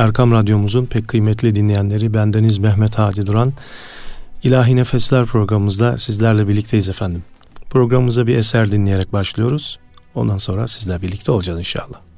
Erkam Radyomuzun pek kıymetli dinleyenleri bendeniz Mehmet Hadi Duran. İlahi Nefesler programımızda sizlerle birlikteyiz efendim. Programımıza bir eser dinleyerek başlıyoruz. Ondan sonra sizler birlikte olacağız inşallah.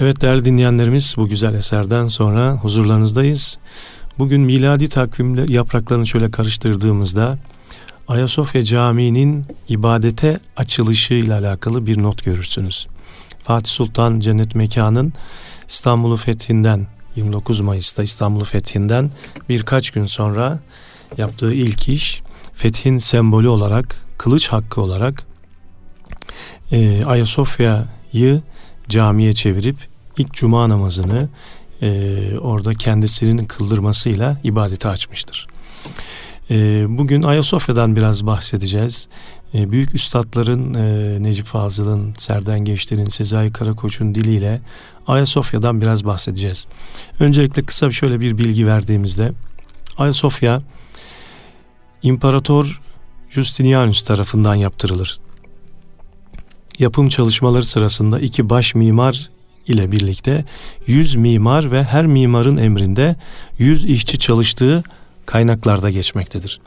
Evet değerli dinleyenlerimiz bu güzel eserden sonra huzurlarınızdayız. Bugün miladi takvimler yapraklarını şöyle karıştırdığımızda Ayasofya Camii'nin ibadete açılışı ile alakalı bir not görürsünüz. Fatih Sultan Cennet Mekan'ın İstanbul'u fethinden 29 Mayıs'ta İstanbul'u fethinden birkaç gün sonra yaptığı ilk iş fethin sembolü olarak kılıç hakkı olarak e, Ayasofya'yı camiye çevirip ilk cuma namazını e, orada kendisinin kıldırmasıyla ibadete açmıştır. E, bugün Ayasofya'dan biraz bahsedeceğiz. E, büyük üstadların e, Necip Fazıl'ın, Serden Geçtir'in, Sezai Karakoç'un diliyle Ayasofya'dan biraz bahsedeceğiz. Öncelikle kısa şöyle bir bilgi verdiğimizde Ayasofya İmparator Justinianus tarafından yaptırılır. Yapım çalışmaları sırasında iki baş mimar ile birlikte 100 mimar ve her mimarın emrinde 100 işçi çalıştığı kaynaklarda geçmektedir.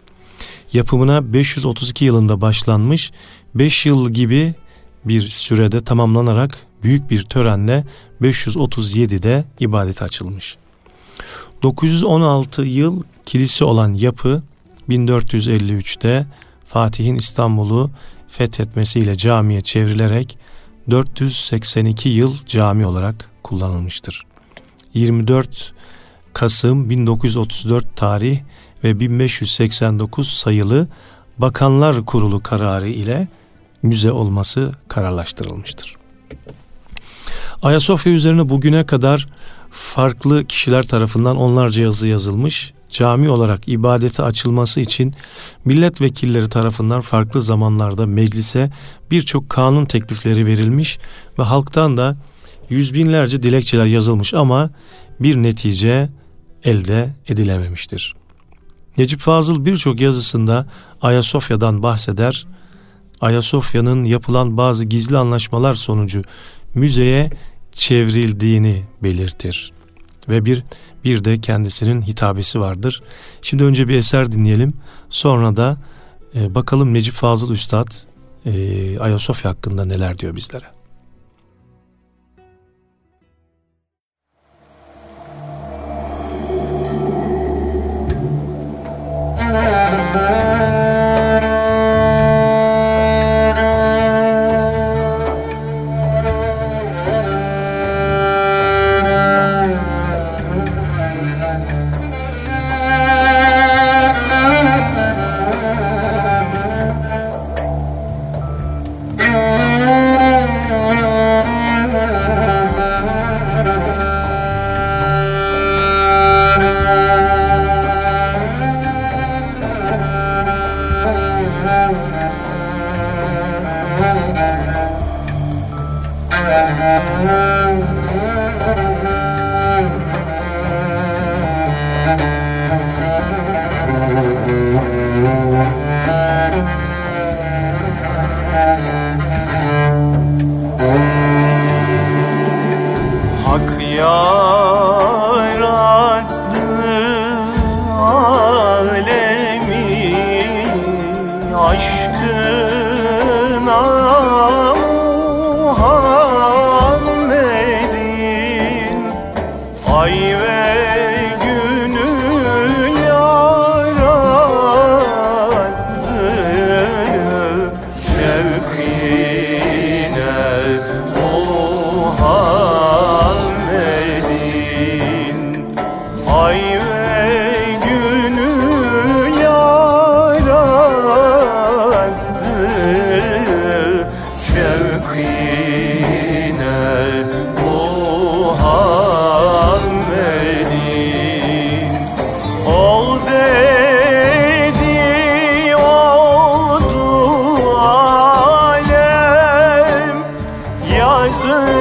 Yapımına 532 yılında başlanmış, 5 yıl gibi bir sürede tamamlanarak büyük bir törenle 537'de ibadete açılmış. 916 yıl kilise olan yapı 1453'te Fatih'in İstanbul'u fethetmesiyle camiye çevrilerek 482 yıl cami olarak kullanılmıştır. 24 Kasım 1934 tarih ve 1589 sayılı Bakanlar Kurulu kararı ile müze olması kararlaştırılmıştır. Ayasofya üzerine bugüne kadar farklı kişiler tarafından onlarca yazı yazılmış. Cami olarak ibadete açılması için milletvekilleri tarafından farklı zamanlarda meclise birçok kanun teklifleri verilmiş ve halktan da yüz binlerce dilekçeler yazılmış ama bir netice elde edilememiştir. Necip Fazıl birçok yazısında Ayasofya'dan bahseder. Ayasofya'nın yapılan bazı gizli anlaşmalar sonucu müzeye çevrildiğini belirtir. Ve bir bir de kendisinin hitabesi vardır. Şimdi önce bir eser dinleyelim. Sonra da e, bakalım Necip Fazıl Üstad e, Ayasofya hakkında neler diyor bizlere. children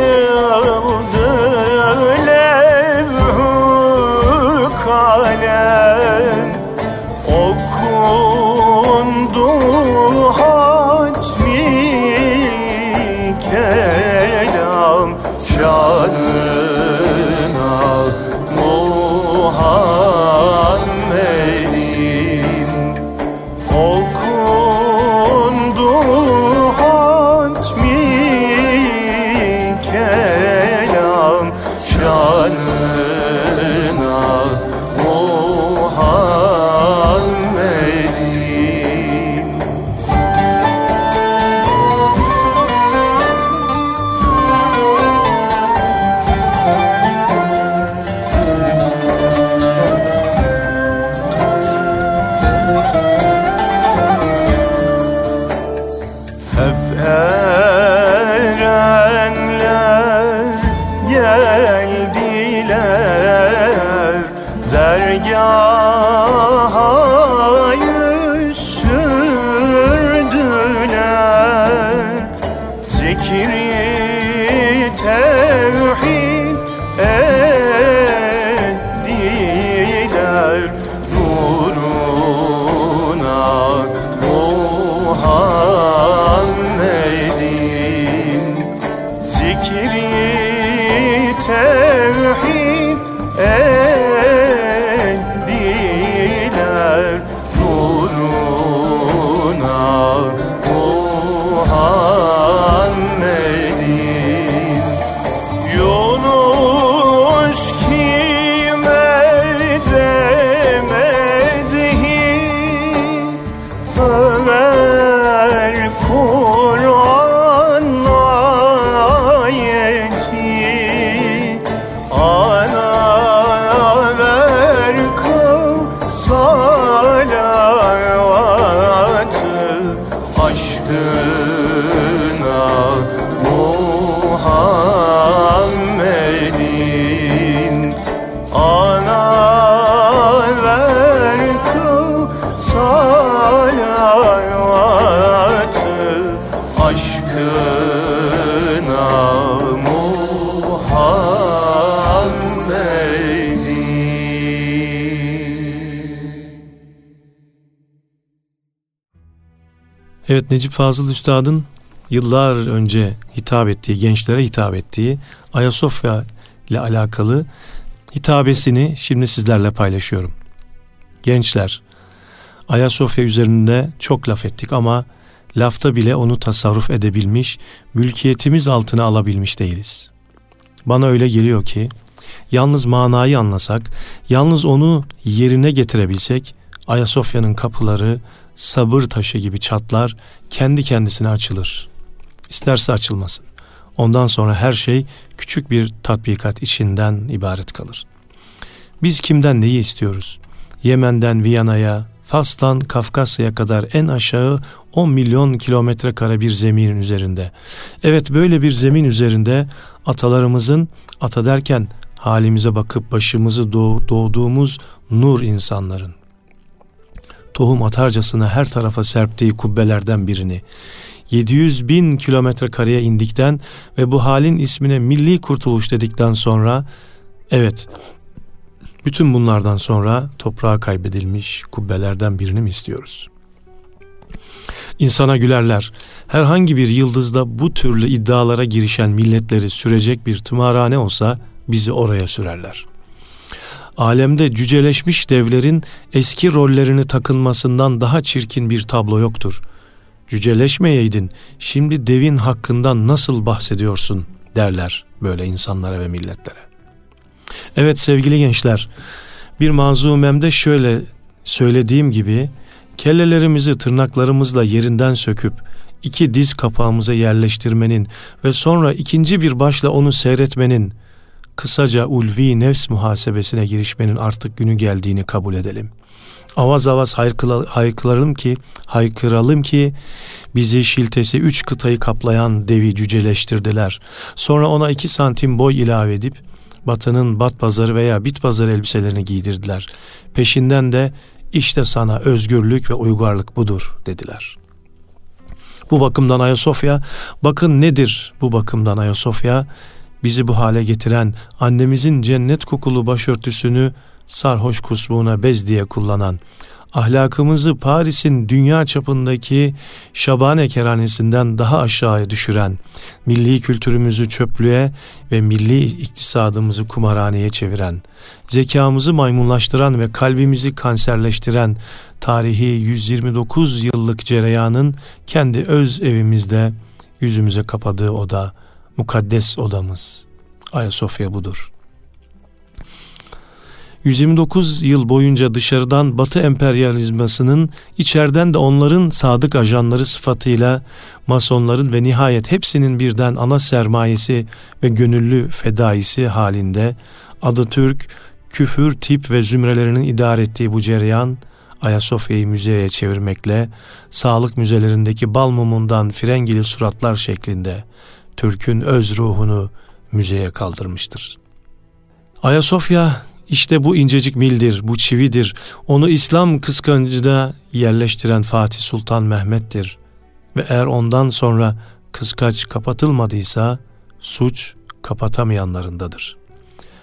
Necip Fazıl Üstad'ın yıllar önce hitap ettiği, gençlere hitap ettiği Ayasofya ile alakalı hitabesini şimdi sizlerle paylaşıyorum. Gençler, Ayasofya üzerinde çok laf ettik ama lafta bile onu tasarruf edebilmiş, mülkiyetimiz altına alabilmiş değiliz. Bana öyle geliyor ki, yalnız manayı anlasak, yalnız onu yerine getirebilsek, Ayasofya'nın kapıları sabır taşı gibi çatlar, kendi kendisine açılır. İsterse açılmasın. Ondan sonra her şey küçük bir tatbikat içinden ibaret kalır. Biz kimden neyi istiyoruz? Yemen'den Viyana'ya, Fas'tan Kafkasya'ya kadar en aşağı 10 milyon kilometre kare bir zeminin üzerinde. Evet böyle bir zemin üzerinde atalarımızın, ata derken halimize bakıp başımızı doğduğumuz nur insanların, tohum atarcasına her tarafa serptiği kubbelerden birini 700 bin kilometre kareye indikten ve bu halin ismine milli kurtuluş dedikten sonra evet bütün bunlardan sonra toprağa kaybedilmiş kubbelerden birini mi istiyoruz? İnsana gülerler. Herhangi bir yıldızda bu türlü iddialara girişen milletleri sürecek bir tımarhane olsa bizi oraya sürerler alemde cüceleşmiş devlerin eski rollerini takınmasından daha çirkin bir tablo yoktur. Cüceleşmeyeydin, şimdi devin hakkından nasıl bahsediyorsun derler böyle insanlara ve milletlere. Evet sevgili gençler, bir manzumemde şöyle söylediğim gibi kellelerimizi tırnaklarımızla yerinden söküp iki diz kapağımıza yerleştirmenin ve sonra ikinci bir başla onu seyretmenin kısaca ulvi nefs muhasebesine girişmenin artık günü geldiğini kabul edelim. Avaz avaz haykıralım ki, haykıralım ki bizi şiltesi üç kıtayı kaplayan devi cüceleştirdiler. Sonra ona iki santim boy ilave edip batının bat pazarı veya bit pazarı elbiselerini giydirdiler. Peşinden de işte sana özgürlük ve uygarlık budur dediler. Bu bakımdan Ayasofya, bakın nedir bu bakımdan Ayasofya? Bizi bu hale getiren annemizin cennet kokulu başörtüsünü sarhoş kusbuğuna bez diye kullanan, ahlakımızı Paris'in dünya çapındaki Şabane kerhanesinden daha aşağıya düşüren, milli kültürümüzü çöplüğe ve milli iktisadımızı kumarhaneye çeviren, zekamızı maymunlaştıran ve kalbimizi kanserleştiren tarihi 129 yıllık cereyanın kendi öz evimizde yüzümüze kapadığı oda, mukaddes odamız. Ayasofya budur. 129 yıl boyunca dışarıdan Batı emperyalizmasının içeriden de onların sadık ajanları sıfatıyla masonların ve nihayet hepsinin birden ana sermayesi ve gönüllü fedaisi halinde adı Türk, küfür, tip ve zümrelerinin idare ettiği bu cereyan Ayasofya'yı müzeye çevirmekle sağlık müzelerindeki bal mumundan frengili suratlar şeklinde Türk'ün öz ruhunu müzeye kaldırmıştır. Ayasofya işte bu incecik mildir, bu çividir. Onu İslam kıskancına yerleştiren Fatih Sultan Mehmet'tir. Ve eğer ondan sonra kıskaç kapatılmadıysa suç kapatamayanlarındadır.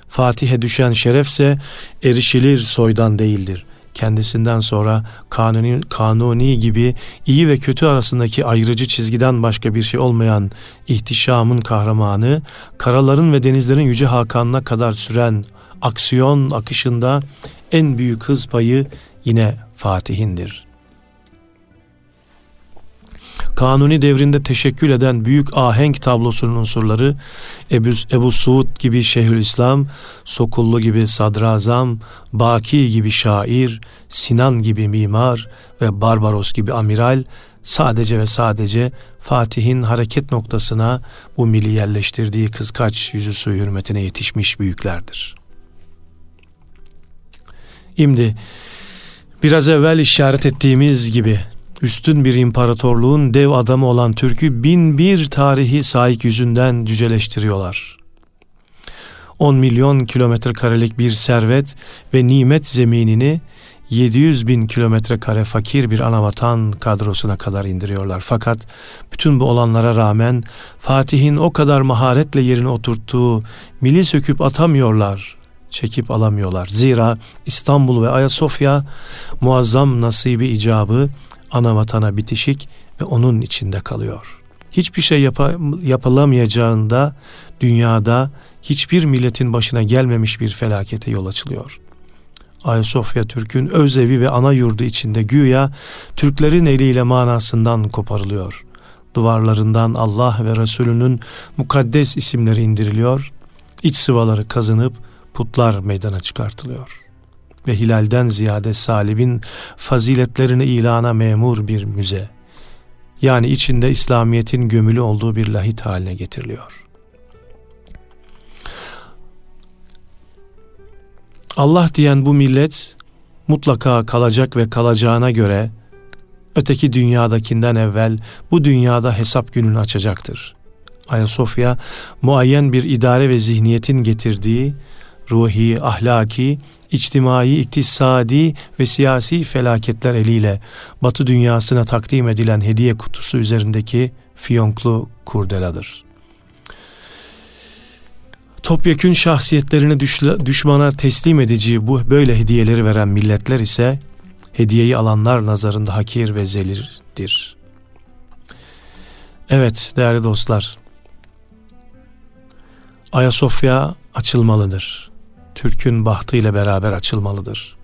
Fatih'e düşen şerefse erişilir soydan değildir kendisinden sonra kanuni, kanuni gibi iyi ve kötü arasındaki ayrıcı çizgiden başka bir şey olmayan ihtişamın kahramanı, karaların ve denizlerin yüce hakanına kadar süren aksiyon akışında en büyük hız payı yine Fatih'indir. Kanuni devrinde teşekkül eden büyük ahenk tablosunun unsurları Ebu, Ebu Suud gibi Şeyhülislam, Sokullu gibi Sadrazam, Baki gibi şair, Sinan gibi mimar ve Barbaros gibi amiral sadece ve sadece Fatih'in hareket noktasına bu mili yerleştirdiği kızkaç yüzü suyu hürmetine yetişmiş büyüklerdir. Şimdi Biraz evvel işaret ettiğimiz gibi üstün bir imparatorluğun dev adamı olan Türk'ü bin bir tarihi sahip yüzünden cüceleştiriyorlar. 10 milyon kilometre karelik bir servet ve nimet zeminini 700 bin kilometre kare fakir bir anavatan kadrosuna kadar indiriyorlar. Fakat bütün bu olanlara rağmen Fatih'in o kadar maharetle yerine oturttuğu mili söküp atamıyorlar, çekip alamıyorlar. Zira İstanbul ve Ayasofya muazzam nasibi icabı anavatana bitişik ve onun içinde kalıyor. Hiçbir şey yap- yapılamayacağında dünyada hiçbir milletin başına gelmemiş bir felakete yol açılıyor. Ayasofya Türk'ün öz evi ve ana yurdu içinde güya Türklerin eliyle manasından koparılıyor. Duvarlarından Allah ve Resulünün mukaddes isimleri indiriliyor, iç sıvaları kazınıp putlar meydana çıkartılıyor. Ve hilalden ziyade salibin faziletlerini ilana memur bir müze, yani içinde İslamiyet'in gömülü olduğu bir lahit haline getiriliyor. Allah diyen bu millet mutlaka kalacak ve kalacağına göre öteki dünyadakinden evvel bu dünyada hesap gününü açacaktır. Ayasofya muayyen bir idare ve zihniyetin getirdiği ruhi, ahlaki, içtimai, iktisadi ve siyasi felaketler eliyle Batı dünyasına takdim edilen hediye kutusu üzerindeki fiyonklu kurdeladır topyekün şahsiyetlerini düşmana teslim edici bu böyle hediyeleri veren milletler ise hediyeyi alanlar nazarında hakir ve zelirdir. Evet değerli dostlar, Ayasofya açılmalıdır. Türk'ün bahtıyla beraber açılmalıdır.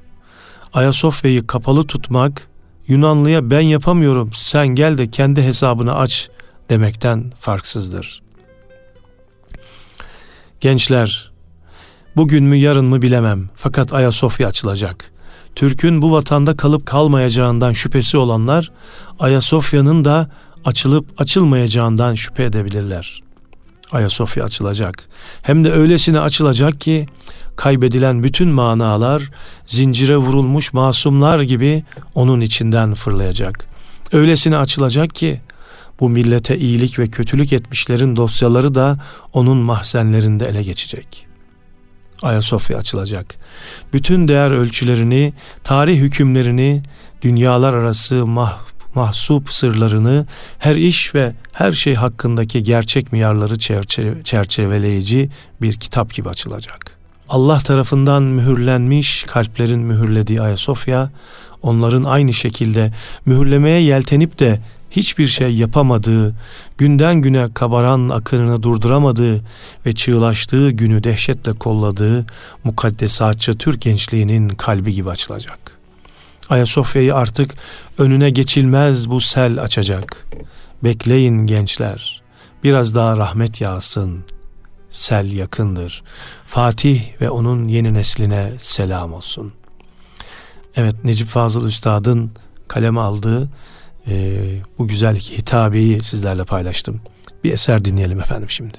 Ayasofya'yı kapalı tutmak Yunanlıya ben yapamıyorum sen gel de kendi hesabını aç demekten farksızdır. Gençler, bugün mü yarın mı bilemem fakat Ayasofya açılacak. Türk'ün bu vatanda kalıp kalmayacağından şüphesi olanlar Ayasofya'nın da açılıp açılmayacağından şüphe edebilirler. Ayasofya açılacak. Hem de öylesine açılacak ki kaybedilen bütün manalar zincire vurulmuş masumlar gibi onun içinden fırlayacak. Öylesine açılacak ki bu millete iyilik ve kötülük etmişlerin dosyaları da onun mahzenlerinde ele geçecek. Ayasofya açılacak. Bütün değer ölçülerini, tarih hükümlerini, dünyalar arası mah mahsup sırlarını, her iş ve her şey hakkındaki gerçek miyarları çerçeve, çerçeveleyici bir kitap gibi açılacak. Allah tarafından mühürlenmiş kalplerin mühürlediği Ayasofya, onların aynı şekilde mühürlemeye yeltenip de hiçbir şey yapamadığı, günden güne kabaran akınını durduramadığı ve çığlaştığı günü dehşetle kolladığı mukaddesatçı Türk gençliğinin kalbi gibi açılacak. Ayasofya'yı artık önüne geçilmez bu sel açacak. Bekleyin gençler, biraz daha rahmet yağsın. Sel yakındır. Fatih ve onun yeni nesline selam olsun. Evet Necip Fazıl Üstad'ın kaleme aldığı e, bu güzel hitabeyi sizlerle paylaştım. Bir eser dinleyelim efendim şimdi.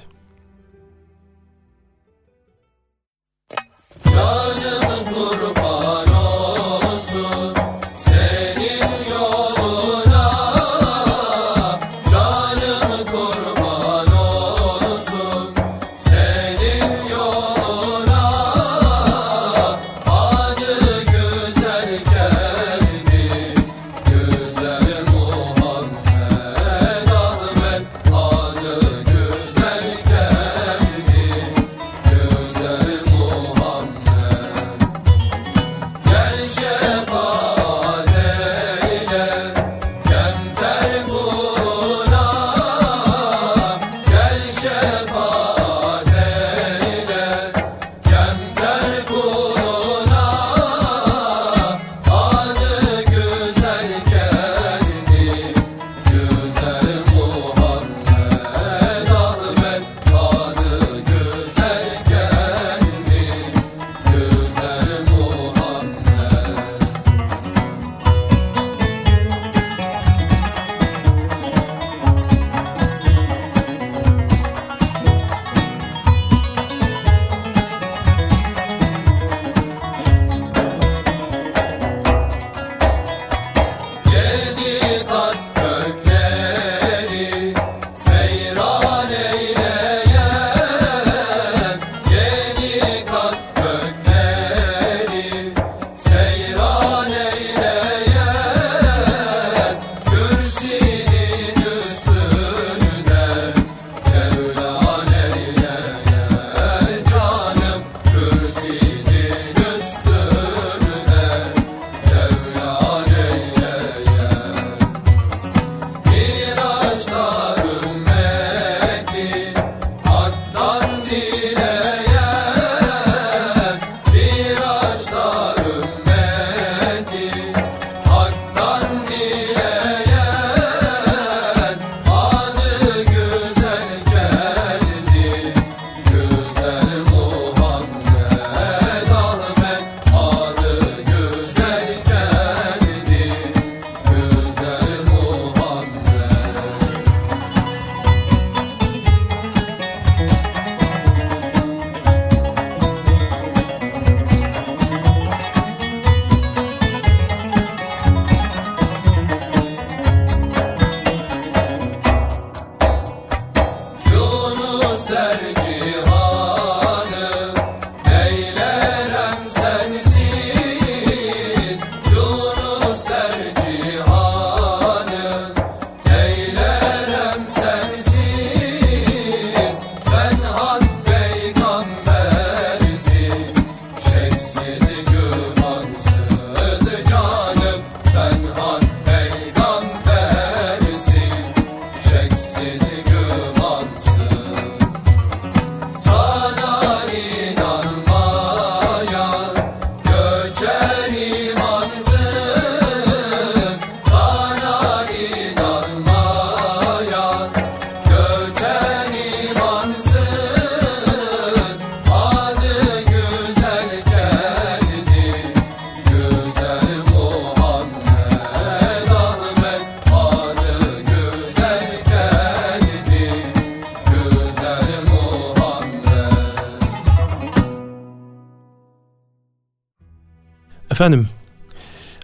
Efendim,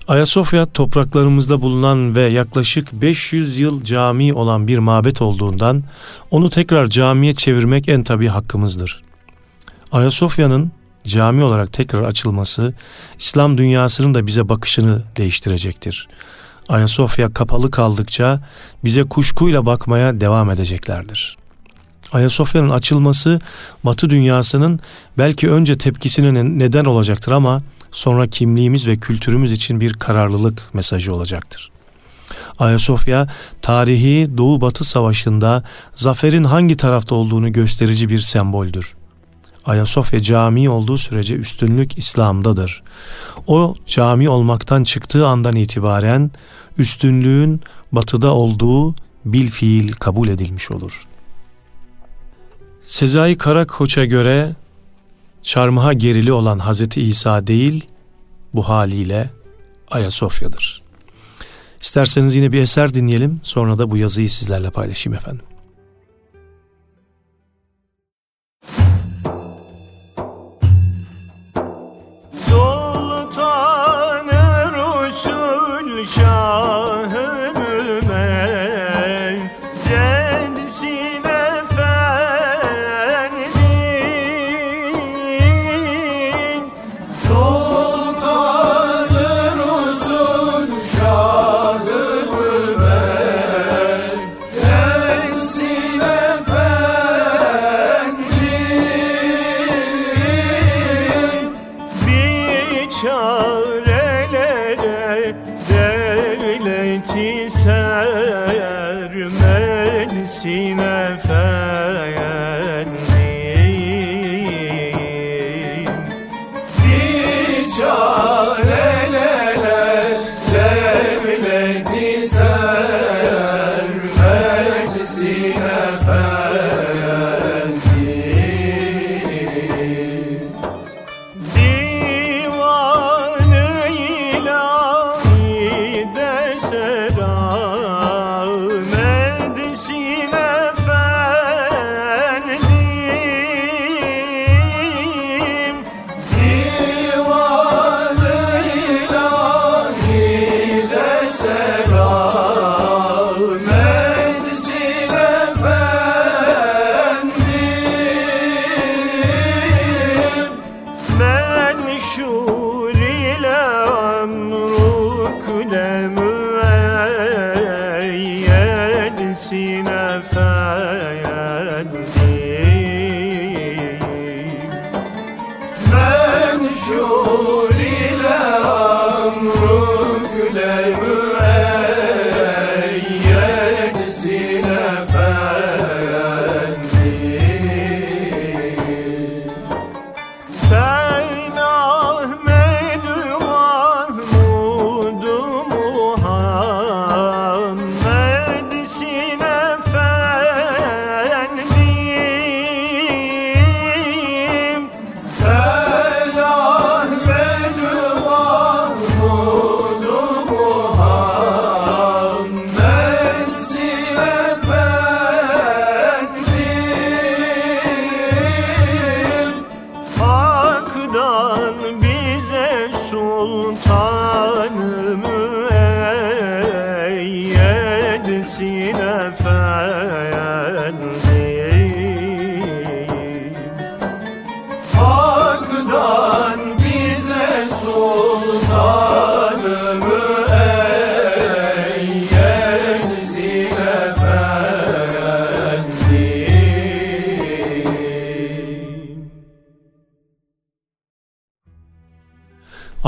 Ayasofya topraklarımızda bulunan ve yaklaşık 500 yıl cami olan bir mabet olduğundan onu tekrar camiye çevirmek en tabi hakkımızdır. Ayasofya'nın cami olarak tekrar açılması İslam dünyasının da bize bakışını değiştirecektir. Ayasofya kapalı kaldıkça bize kuşkuyla bakmaya devam edeceklerdir. Ayasofya'nın açılması Batı dünyasının belki önce tepkisine neden olacaktır ama sonra kimliğimiz ve kültürümüz için bir kararlılık mesajı olacaktır. Ayasofya tarihi Doğu Batı Savaşı'nda zaferin hangi tarafta olduğunu gösterici bir semboldür. Ayasofya cami olduğu sürece üstünlük İslam'dadır. O cami olmaktan çıktığı andan itibaren üstünlüğün batıda olduğu bil fiil kabul edilmiş olur. Sezai Karakoç'a göre çarmıha gerili olan Hazreti İsa değil, bu haliyle Ayasofya'dır. İsterseniz yine bir eser dinleyelim, sonra da bu yazıyı sizlerle paylaşayım efendim.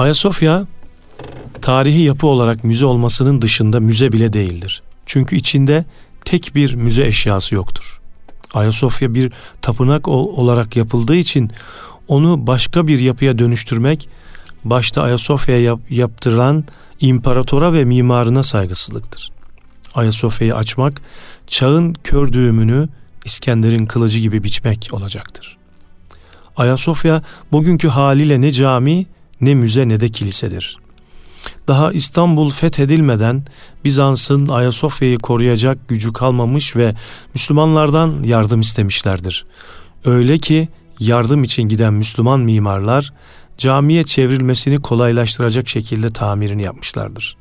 Ayasofya tarihi yapı olarak müze olmasının dışında müze bile değildir. Çünkü içinde tek bir müze eşyası yoktur. Ayasofya bir tapınak olarak yapıldığı için onu başka bir yapıya dönüştürmek başta Ayasofya'ya yap, yaptırılan imparatora ve mimarına saygısızlıktır. Ayasofya'yı açmak çağın kör düğümünü İskender'in kılıcı gibi biçmek olacaktır. Ayasofya bugünkü haliyle ne cami ne müze ne de kilisedir. Daha İstanbul fethedilmeden Bizans'ın Ayasofya'yı koruyacak gücü kalmamış ve Müslümanlardan yardım istemişlerdir. Öyle ki yardım için giden Müslüman mimarlar camiye çevrilmesini kolaylaştıracak şekilde tamirini yapmışlardır.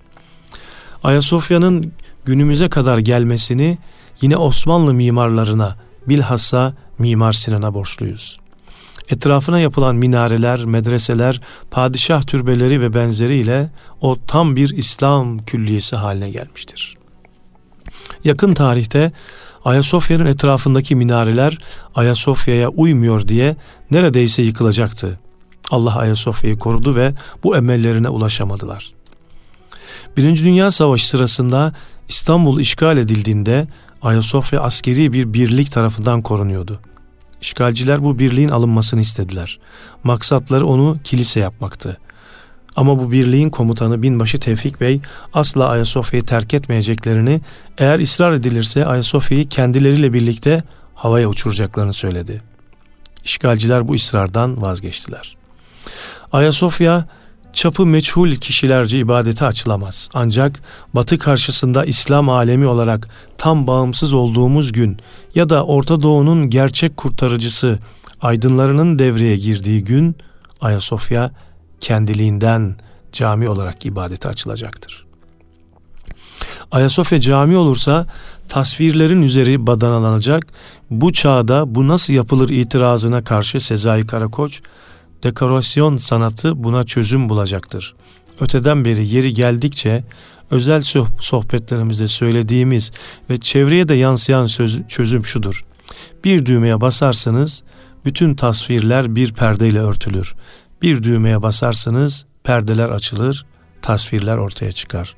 Ayasofya'nın günümüze kadar gelmesini yine Osmanlı mimarlarına bilhassa Mimar Sinan'a borçluyuz. Etrafına yapılan minareler, medreseler, padişah türbeleri ve benzeriyle o tam bir İslam külliyesi haline gelmiştir. Yakın tarihte Ayasofya'nın etrafındaki minareler Ayasofya'ya uymuyor diye neredeyse yıkılacaktı. Allah Ayasofya'yı korudu ve bu emellerine ulaşamadılar. Birinci Dünya Savaşı sırasında İstanbul işgal edildiğinde Ayasofya askeri bir birlik tarafından korunuyordu. İşgalciler bu birliğin alınmasını istediler. Maksatları onu kilise yapmaktı. Ama bu birliğin komutanı binbaşı Tevfik Bey asla Ayasofya'yı terk etmeyeceklerini, eğer ısrar edilirse Ayasofya'yı kendileriyle birlikte havaya uçuracaklarını söyledi. İşgalciler bu ısrardan vazgeçtiler. Ayasofya çapı meçhul kişilerce ibadete açılamaz. Ancak batı karşısında İslam alemi olarak tam bağımsız olduğumuz gün ya da Orta Doğu'nun gerçek kurtarıcısı aydınlarının devreye girdiği gün Ayasofya kendiliğinden cami olarak ibadete açılacaktır. Ayasofya cami olursa tasvirlerin üzeri badanalanacak. Bu çağda bu nasıl yapılır itirazına karşı Sezai Karakoç dekorasyon sanatı buna çözüm bulacaktır. Öteden beri yeri geldikçe özel sohbetlerimizde söylediğimiz ve çevreye de yansıyan söz, çözüm şudur. Bir düğmeye basarsanız bütün tasvirler bir perdeyle örtülür. Bir düğmeye basarsanız perdeler açılır, tasvirler ortaya çıkar.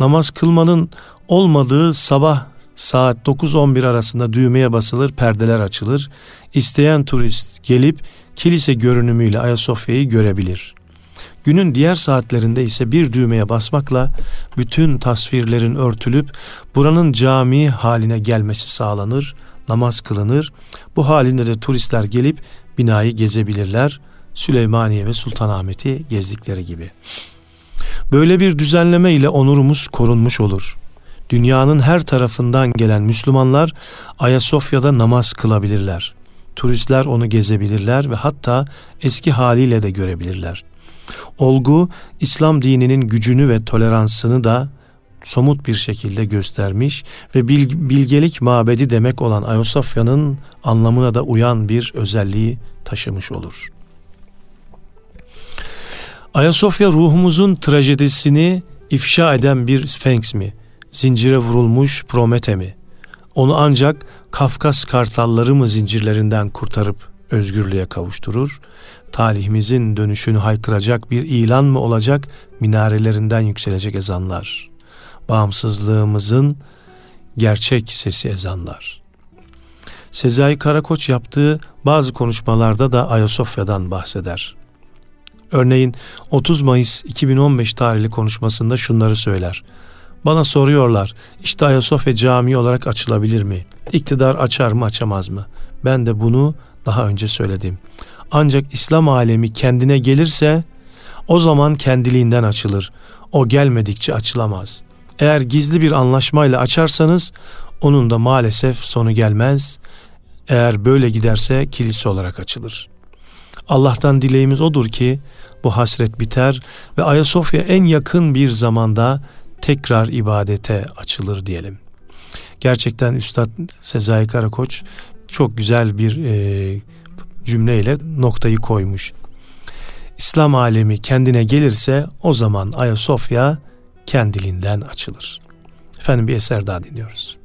Namaz kılmanın olmadığı sabah saat 9-11 arasında düğmeye basılır, perdeler açılır. İsteyen turist gelip kilise görünümüyle Ayasofya'yı görebilir. Günün diğer saatlerinde ise bir düğmeye basmakla bütün tasvirlerin örtülüp buranın cami haline gelmesi sağlanır, namaz kılınır. Bu halinde de turistler gelip binayı gezebilirler. Süleymaniye ve Sultanahmet'i gezdikleri gibi. Böyle bir düzenleme ile onurumuz korunmuş olur. Dünyanın her tarafından gelen Müslümanlar Ayasofya'da namaz kılabilirler. Turistler onu gezebilirler ve hatta eski haliyle de görebilirler. Olgu İslam dininin gücünü ve toleransını da somut bir şekilde göstermiş ve bilgelik mabedi demek olan Ayasofya'nın anlamına da uyan bir özelliği taşımış olur. Ayasofya ruhumuzun trajedisini ifşa eden bir Sphinx mi? Zincire vurulmuş Promete mi? Onu ancak Kafkas kartalları mı zincirlerinden kurtarıp özgürlüğe kavuşturur? Talihimizin dönüşünü haykıracak bir ilan mı olacak minarelerinden yükselecek ezanlar? Bağımsızlığımızın gerçek sesi ezanlar. Sezai Karakoç yaptığı bazı konuşmalarda da Ayasofya'dan bahseder. Örneğin 30 Mayıs 2015 tarihli konuşmasında şunları söyler. Bana soruyorlar işte Ayasofya Camii olarak açılabilir mi? İktidar açar mı açamaz mı? Ben de bunu daha önce söyledim. Ancak İslam alemi kendine gelirse o zaman kendiliğinden açılır. O gelmedikçe açılamaz. Eğer gizli bir anlaşmayla açarsanız onun da maalesef sonu gelmez. Eğer böyle giderse kilise olarak açılır. Allah'tan dileğimiz odur ki bu hasret biter ve Ayasofya en yakın bir zamanda tekrar ibadete açılır diyelim. Gerçekten Üstad Sezai Karakoç çok güzel bir e, cümleyle noktayı koymuş. İslam alemi kendine gelirse o zaman Ayasofya kendiliğinden açılır. Efendim bir eser daha dinliyoruz.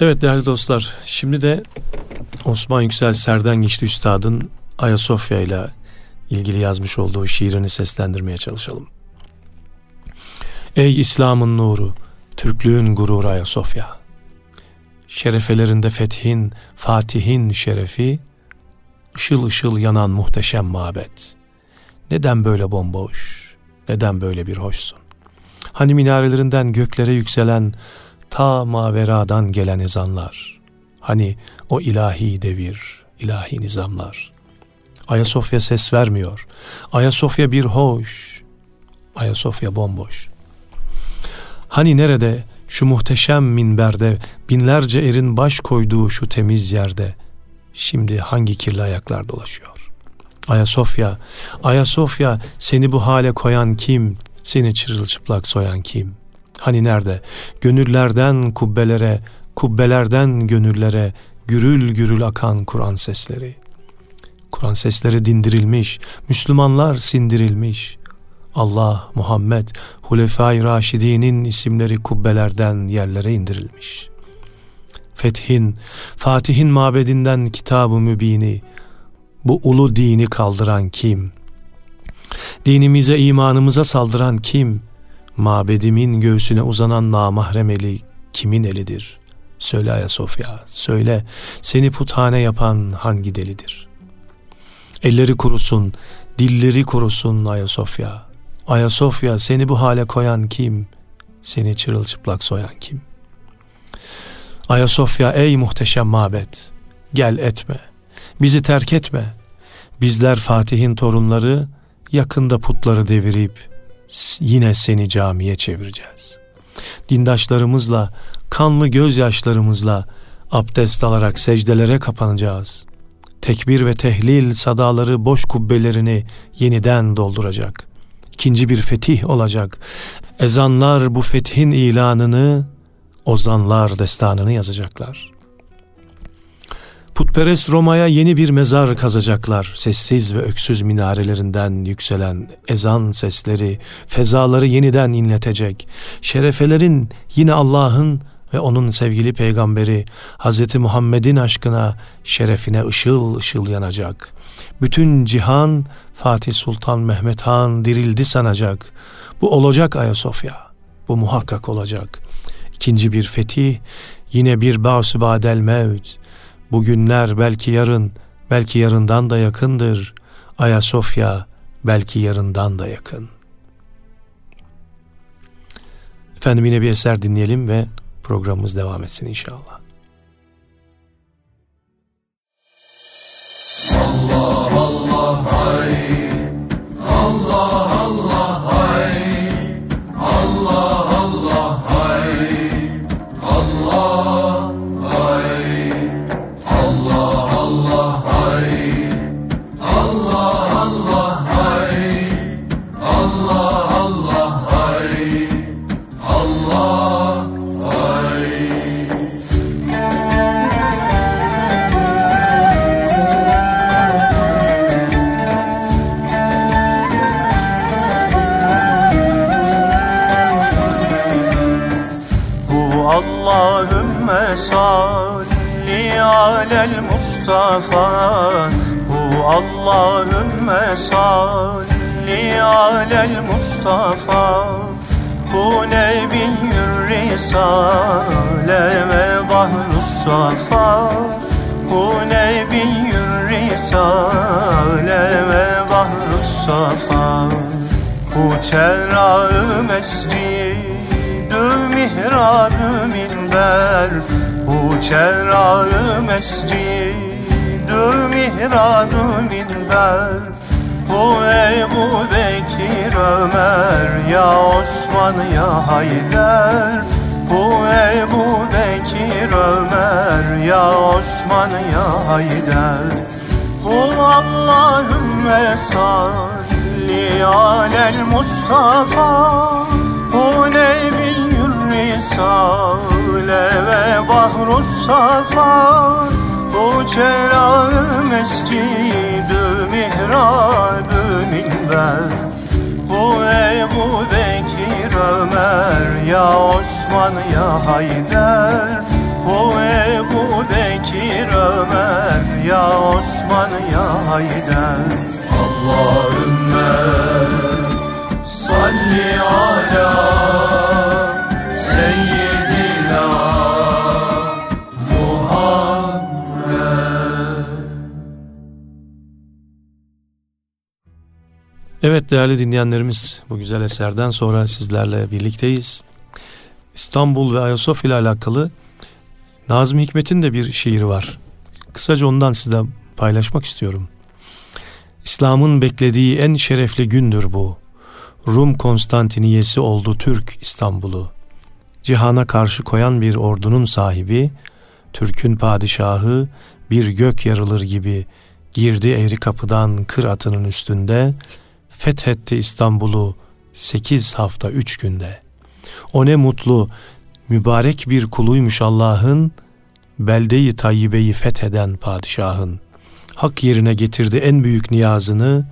Evet değerli dostlar, şimdi de Osman Yüksel Serden Geçti Üstad'ın Ayasofya ile ilgili yazmış olduğu şiirini seslendirmeye çalışalım. Ey İslam'ın nuru, Türklüğün gururu Ayasofya. Şerefelerinde fethin, fatihin şerefi, ışıl ışıl yanan muhteşem mabet. Neden böyle bomboş, neden böyle bir hoşsun? Hani minarelerinden göklere yükselen ta maveradan gelen ezanlar. Hani o ilahi devir, ilahi nizamlar. Ayasofya ses vermiyor. Ayasofya bir hoş. Ayasofya bomboş. Hani nerede şu muhteşem minberde binlerce erin baş koyduğu şu temiz yerde şimdi hangi kirli ayaklar dolaşıyor? Ayasofya, Ayasofya seni bu hale koyan kim? Seni çırılçıplak soyan kim? Hani nerede? Gönüllerden kubbelere, kubbelerden gönüllere gürül gürül akan Kur'an sesleri. Kur'an sesleri dindirilmiş, Müslümanlar sindirilmiş. Allah, Muhammed, Hulefai Raşidi'nin isimleri kubbelerden yerlere indirilmiş. Fethin, Fatih'in mabedinden kitab-ı mübini, bu ulu dini kaldıran kim? Dinimize, imanımıza saldıran kim? Mabedimin göğsüne uzanan namahrem eli kimin elidir? Söyle Ayasofya, söyle seni puthane yapan hangi delidir? Elleri kurusun, dilleri kurusun Ayasofya. Ayasofya seni bu hale koyan kim? Seni çırılçıplak soyan kim? Ayasofya ey muhteşem mabet, gel etme, bizi terk etme. Bizler Fatih'in torunları yakında putları devirip yine seni camiye çevireceğiz. Dindaşlarımızla, kanlı gözyaşlarımızla abdest alarak secdelere kapanacağız. Tekbir ve tehlil sadaları boş kubbelerini yeniden dolduracak. İkinci bir fetih olacak. Ezanlar bu fethin ilanını, ozanlar destanını yazacaklar. Putperest Roma'ya yeni bir mezar kazacaklar. Sessiz ve öksüz minarelerinden yükselen ezan sesleri fezaları yeniden inletecek. Şerefelerin yine Allah'ın ve onun sevgili peygamberi Hz. Muhammed'in aşkına, şerefine ışıl ışıl yanacak. Bütün cihan Fatih Sultan Mehmet Han dirildi sanacak. Bu olacak Ayasofya. Bu muhakkak olacak. İkinci bir fetih, yine bir basübadel mevt Bugünler belki yarın, belki yarından da yakındır. Ayasofya belki yarından da yakın. Efendim yine bir eser dinleyelim ve programımız devam etsin inşallah. Mustafa Hu Allahümme salli alel Mustafa. Hu nebiyyür risale ve bahrus safa. Hu nebiyyür risale ve bahrus safa. Hu çerra mescidü mihrabü minber. Bu mescidü mihrabı minber Bu Ebu Bekir Ömer ya Osman ya Hayder. Bu Ebu Bekir Ömer ya Osman ya Hayder. Bu Allahümme salli alel Mustafa. Bu Nebiyyül Risale ve bahru safa Bu çelağı mescidü mihrabü minber Bu Ebu Bekir Ömer Ya Osman ya Hayder Bu Ömer Ya Osman ya Haydar. Allahümme salli ala seyyidina Evet değerli dinleyenlerimiz bu güzel eserden sonra sizlerle birlikteyiz. İstanbul ve Ayasofya ile alakalı Nazım Hikmet'in de bir şiiri var. Kısaca ondan size paylaşmak istiyorum. İslam'ın beklediği en şerefli gündür bu. Rum Konstantiniyesi oldu Türk İstanbul'u. Cihana karşı koyan bir ordunun sahibi, Türk'ün padişahı bir gök yarılır gibi girdi eğri kapıdan kır atının üstünde, fethetti İstanbul'u sekiz hafta üç günde. O ne mutlu, mübarek bir kuluymuş Allah'ın, beldeyi tayyibeyi fetheden padişahın. Hak yerine getirdi en büyük niyazını,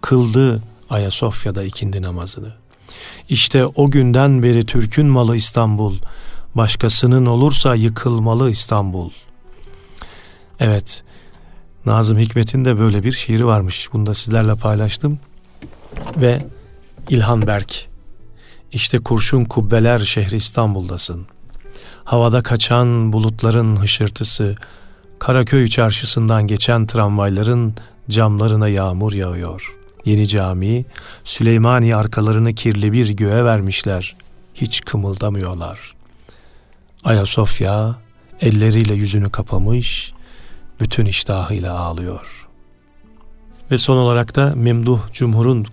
kıldı Ayasofya'da ikindi namazını. İşte o günden beri Türk'ün malı İstanbul, başkasının olursa yıkılmalı İstanbul. Evet, Nazım Hikmet'in de böyle bir şiiri varmış. Bunu da sizlerle paylaştım. Ve İlhan Berk, işte kurşun kubbeler şehri İstanbul'dasın. Havada kaçan bulutların hışırtısı, Karaköy çarşısından geçen tramvayların camlarına yağmur yağıyor. Yeni cami, Süleymaniye arkalarını kirli bir göğe vermişler. Hiç kımıldamıyorlar. Ayasofya elleriyle yüzünü kapamış, bütün iştahıyla ağlıyor. Ve son olarak da Memduh Cumhur'un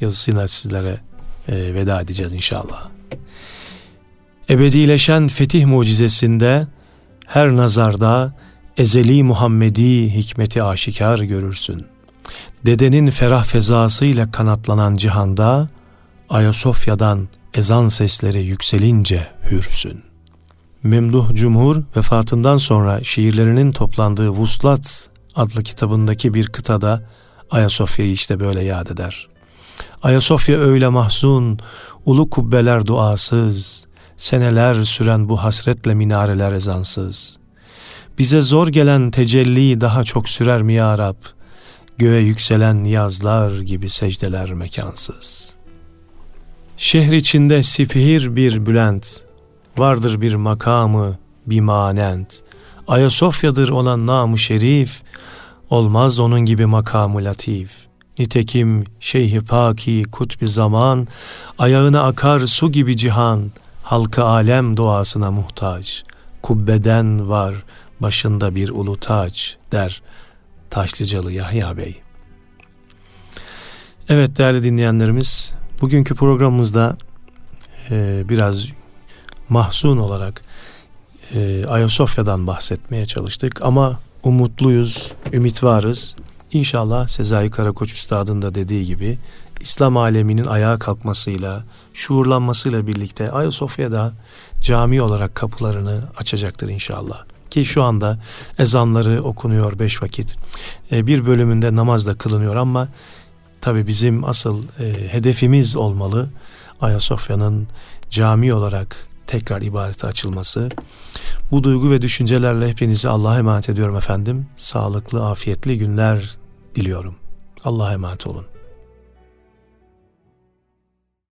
yazısıyla sizlere e, veda edeceğiz inşallah. Ebedileşen fetih mucizesinde her nazarda ezeli Muhammedi hikmeti aşikar görürsün. Dedenin ferah fezasıyla kanatlanan cihanda Ayasofya'dan ezan sesleri yükselince hürsün. Memduh Cumhur vefatından sonra şiirlerinin toplandığı Vuslat adlı kitabındaki bir kıtada Ayasofya'yı işte böyle yad eder. Ayasofya öyle mahzun, ulu kubbeler duasız, seneler süren bu hasretle minareler ezansız. Bize zor gelen tecelli daha çok sürer mi ya Rab? Göğe yükselen niyazlar gibi secdeler mekansız. Şehir içinde sipihir bir bülent, vardır bir makamı, bir manent. Ayasofya'dır olan namı şerif, olmaz onun gibi makamı latif.'' Nitekim Şeyh-i Paki kutbi zaman, ayağına akar su gibi cihan, halkı alem doğasına muhtaç. Kubbeden var başında bir ulu taç der Taşlıcalı Yahya Bey. Evet değerli dinleyenlerimiz, bugünkü programımızda e, biraz mahzun olarak e, Ayasofya'dan bahsetmeye çalıştık ama umutluyuz, ümit varız. İnşallah Sezai Karakoç Üstad'ın da dediği gibi İslam aleminin ayağa kalkmasıyla, şuurlanmasıyla birlikte Ayasofya'da cami olarak kapılarını açacaktır inşallah. Ki şu anda ezanları okunuyor beş vakit. E, bir bölümünde namaz da kılınıyor ama tabi bizim asıl e, hedefimiz olmalı Ayasofya'nın cami olarak tekrar ibadete açılması. Bu duygu ve düşüncelerle hepinizi Allah'a emanet ediyorum efendim. Sağlıklı, afiyetli günler diliyorum. Allah'a emanet olun.